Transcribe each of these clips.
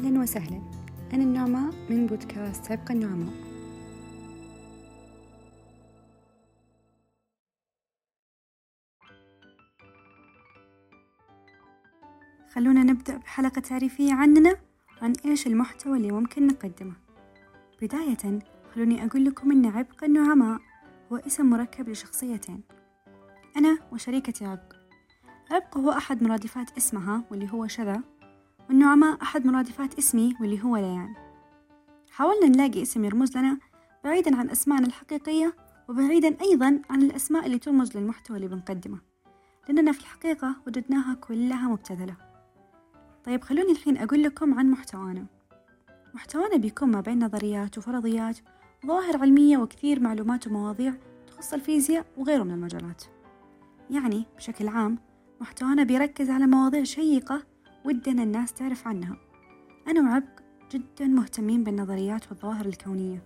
أهلا وسهلا. أنا النعماء من بودكاست عبق النعماء خلونا نبدأ بحلقة تعريفية عننا عن إيش المحتوى اللي ممكن نقدمه. بداية خلوني أقول لكم أن عبق النعماء هو اسم مركب لشخصيتين. أنا وشريكتي عبق. عبق هو أحد مرادفات اسمها واللي هو شذا. والنعماء أحد مرادفات اسمي واللي هو ليان حاولنا نلاقي اسم يرمز لنا بعيدا عن أسمائنا الحقيقية وبعيدا أيضا عن الأسماء اللي ترمز للمحتوى اللي بنقدمه لأننا في الحقيقة وجدناها كلها مبتذلة. طيب خلوني الحين أقول لكم عن محتوانا. محتوانا بيكون ما بين نظريات وفرضيات ظواهر علمية وكثير معلومات ومواضيع تخص الفيزياء وغيره من المجالات. يعني بشكل عام محتوانا بيركز على مواضيع شيقة ودنا الناس تعرف عنها. أنا وعبق جدا مهتمين بالنظريات والظواهر الكونية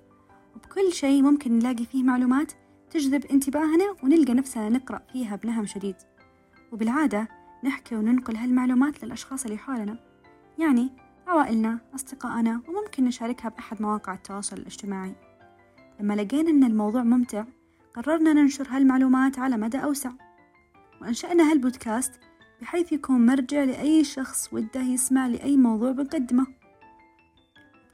وبكل شيء ممكن نلاقي فيه معلومات تجذب انتباهنا ونلقى نفسنا نقرأ فيها بنهم شديد. وبالعادة نحكي وننقل هالمعلومات للأشخاص اللي حولنا يعني عوائلنا أصدقائنا وممكن نشاركها بأحد مواقع التواصل الاجتماعي. لما لقينا أن الموضوع ممتع قررنا ننشر هالمعلومات على مدى أوسع. وأنشأنا هالبودكاست بحيث يكون مرجع لأي شخص وده يسمع لأي موضوع بنقدمه.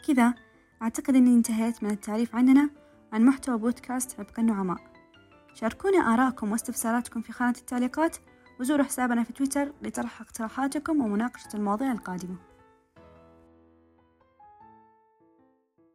كذا أعتقد أني انتهيت من التعريف عننا عن محتوى بودكاست عبق النعماء. شاركونا آراءكم واستفساراتكم في خانة التعليقات وزوروا حسابنا في تويتر لطرح اقتراحاتكم ومناقشة المواضيع القادمة.